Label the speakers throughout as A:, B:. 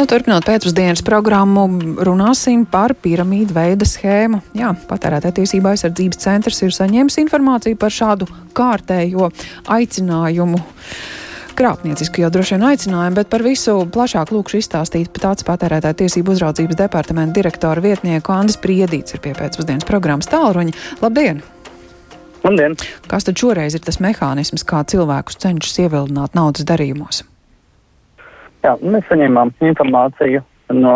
A: Nu, turpinot pēcpusdienas programmu, runāsim par piramīdu veida schēmu. Jā, patērētāja tiesība aizsardzības centrs ir saņēmis informāciju par šādu kārtējo aicinājumu. Krāpniecisku jau droši vien aicinājumu, bet par visu plašāk lūkšu izstāstīt tāds patērētāja tiesību uzraudzības departamenta direktora vietnieku Andris Priedīts ir pie pēcpusdienas programmas tālruņa. Labdien!
B: Labdien!
A: Kas tad šoreiz ir tas mehānisms, kā cilvēkus cenšas ievilināt naudas darījumos?
B: Jā, mēs saņēmām informāciju no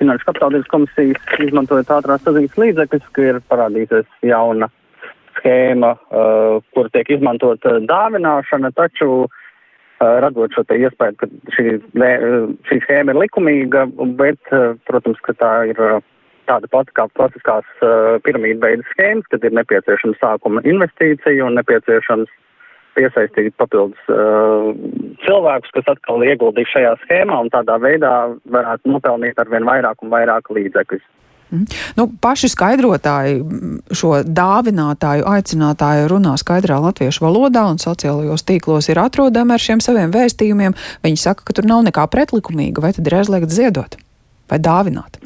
B: Finanšu kapitālības komisijas, izmantojot ātrās saziņas līdzekļus, ka ir parādījusies jauna schēma, uh, kur tiek izmantot uh, dāvināšana, taču uh, radot šo iespēju, ka šī, šī schēma ir likumīga, bet, uh, protams, ka tā ir uh, tāda pati kā klasiskās uh, piramīda veida schēmas, kad ir nepieciešama sākuma investīcija un nepieciešams piesaistīt papildus uh, cilvēkus, kas atkal ieguldīs šajā schēmā un tādā veidā varētu nopelnīt arvien vairāk un vairāk līdzekļus.
A: Mm. Nu, paši skaidrotāji šo dāvinātāju, aicinātāju runā skaidrā latviešu valodā un sociālajos tīklos ir atrodami ar šiem saviem vēstījumiem. Viņi saka, ka tur nav nekā pretlikumīga, vai tad ir aizliegts ziedot vai dāvināt?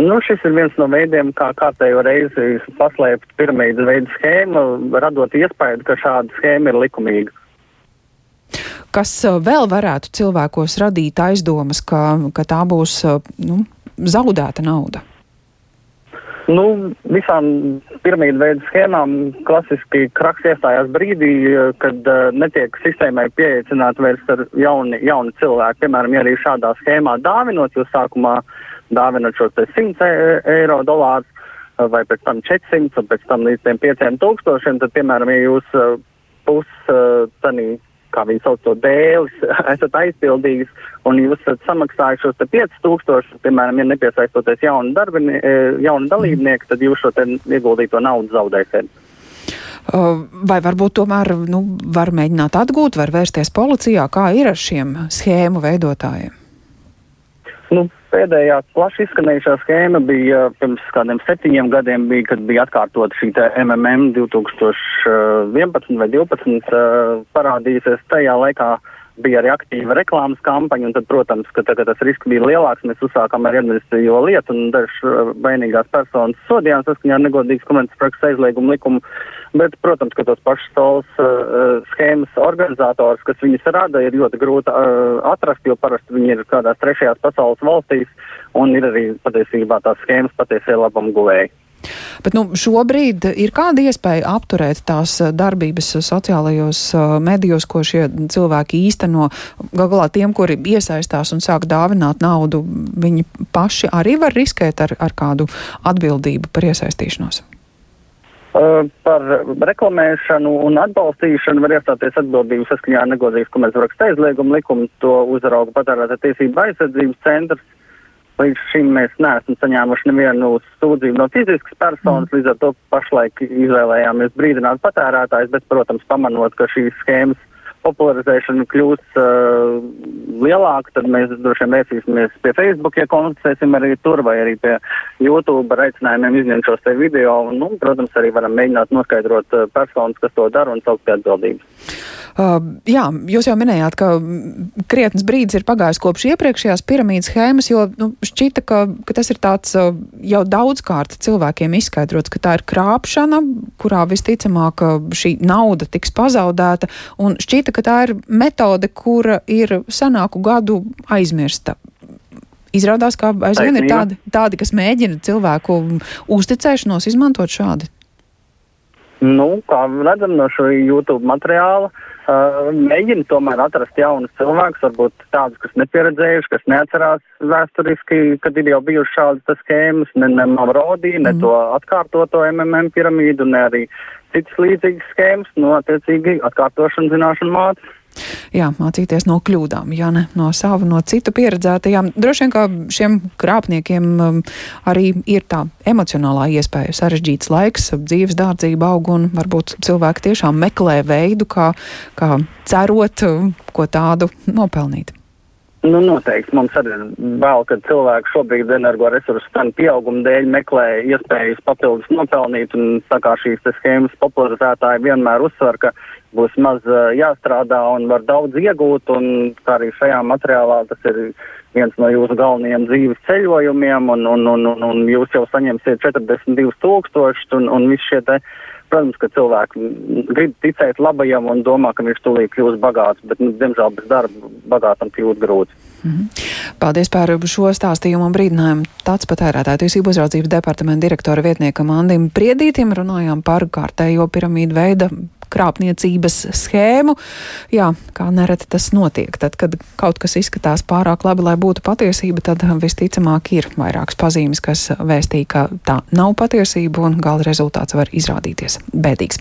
B: Nu, šis ir viens no veidiem, kā kārtējo reizi paslēpt piramīdas veidu schēmu, radot iespēju, ka šāda schēma ir likumīga.
A: Kas uh, vēl varētu cilvēkos radīt aizdomas, ka, ka tā būs uh, nu, zaudēta nauda?
B: Nu, visām piramīdu veidu schēmām klasiski kraks iestājās brīdī, kad uh, netiek sistēmai pieeicināti vairs ar jauni, jauni cilvēki. Piemēram, ja arī šādā schēmā dāvinot, jūs sākumā uh, dāvinot šos 100 e, eiro dolārus vai pēc tam 400 un pēc tam līdz 5000, tad, piemēram, ja jūs pus tanī, kā viņi sauc to dēlis, esat aizpildījis un jūs esat samaksājuši šos 5000, piemēram, ja nepiesaistoties jaunu, darbini, jaunu dalībnieku, tad jūs šo ieguldīto naudu zaudēsiet.
A: Vai varbūt tomēr nu, var mēģināt atgūt, var vērsties policijā, kā ir ar šiem schēmu veidotājiem?
B: Nu, Pēdējā plaši izskanējušā schēma bija pirms kādiem septiņiem gadiem, bija, kad bija atkārtot šī MMM 2011 vai 2012 parādījusies tajā laikā bija arī aktīva reklāmas kampaņa, un tad, protams, ka tagad tas risks bija lielāks, mēs uzsākām ar administratīvo lietu, un dažas uh, vainīgās personas sodījām saskaņā ar negodīgas komerces prakses aizliegumu likumu, bet, protams, ka tos pašus solas uh, schēmas organizators, kas viņas rada, ir ļoti grūti uh, atrast, jo parasti viņi ir kādās trešajās pasaules valstīs, un ir arī patiesībā tās schēmas patiesie labam guvēji.
A: Bet nu, šobrīd ir kāda iespēja apturēt tās eh, darbības sociālajos uh, medijos, ko šie cilvēki īsteno. Galā tiem, kuri iesaistās un sāk dāvināt naudu, viņi paši arī var riskēt ar, ar kādu atbildību par iesaistīšanos.
B: Uh, par reklamēšanu un atbalstīšanu var iestāties atbildību saskaņā ar negodīgas komercraksta aizliegumu likumu. To uzrauga patērētā tiesība aizsardzības centrs. Līdz šim mēs neesam saņēmuši nevienu sūdzību no fiziskas personas, mm. līdz ar to pašlaik izvēlējāmies brīdināt patērētājs, bet, protams, pamanot, ka šīs schēmas popularizēšana kļūs uh, lielāka, tad mēs droši vien vērsīsimies pie Facebook, ja konstatēsim arī tur vai arī pie YouTube ar aicinājumiem izņemt šos te video. Un, nu, protams, arī varam mēģināt noskaidrot uh, personas, kas to dara un saukt pie atbildības.
A: Uh, jā, jūs jau minējāt, ka krietnes brīdis ir pagājis kopš iepriekšējās piramīdas schēmas, jo nu, šķita, ka, ka tas ir tāds uh, jau daudzkārt cilvēkiem izskaidrots, ka tā ir krāpšana, kurā visticamāk šī nauda tiks pazaudēta, un šķita, ka tā ir metode, kura ir senāku gadu aizmirsta. Izrādās, ka aizvien ir tādi, tādi, kas mēģina cilvēku uzticēšanos izmantot šādi.
B: Nu, kā redzam no šo YouTube materiāla, Uh, mēģina tomēr atrast jaunus cilvēkus, varbūt tādus, kas nepieredzējuši, kas neatcerās vēsturiski, kad ir jau bijušas šādas schēmas, ne, ne Mavrodi, ne mm. to atkārtoto MMM piramīdu, ne arī citas līdzīgas schēmas, no attiecīgi atkārtošana zināšanu mātes
A: jā, mācīties no kļūdām, ja ne no savu, no citu pieredzētajām. Droši vien, ka šiem krāpniekiem um, arī ir tā emocionālā iespēja sarežģīts laiks, dzīves dārdzība aug un varbūt cilvēki tiešām meklē veidu, kā, kā cerot, um, ko tādu nopelnīt.
B: Nu, noteikti. Mums arī vēl, ka cilvēki šobrīd energoresursu cenu pieauguma dēļ meklē iespējas papildus nopelnīt, un tā kā šīs schēmas popularizētāji vienmēr uzsver, ka būs maz uh, jāstrādā un var daudz iegūt, un kā arī šajā materiālā tas ir viens no jūsu galvenajiem dzīves ceļojumiem, un, un, un, un, un jūs jau saņemsiet 42 tūkstošus, un, un viss šie te Protams, ka cilvēki grib ticēt labajam un domā, ka viņš tūlīt kļūs bagāts, bet, nu, diemžēl, bez darba bagātam kļūt grūti. Mm -hmm.
A: Paldies par šo stāstījumu un brīdinājumu. Tāds patērētāju tiesību uzraudzības departamenta direktora vietniekam Andim Priedītim runājām par kārtējo piramīdu veida krāpniecības schēmu. Jā, kā nereti tas notiek. Tad, kad kaut kas izskatās pārāk labi, lai būtu patiesība, tad visticamāk ir vairākas pazīmes, kas vēstīja, ka tā nav patiesība un gala rezultāts var izrādīties bēdīgs.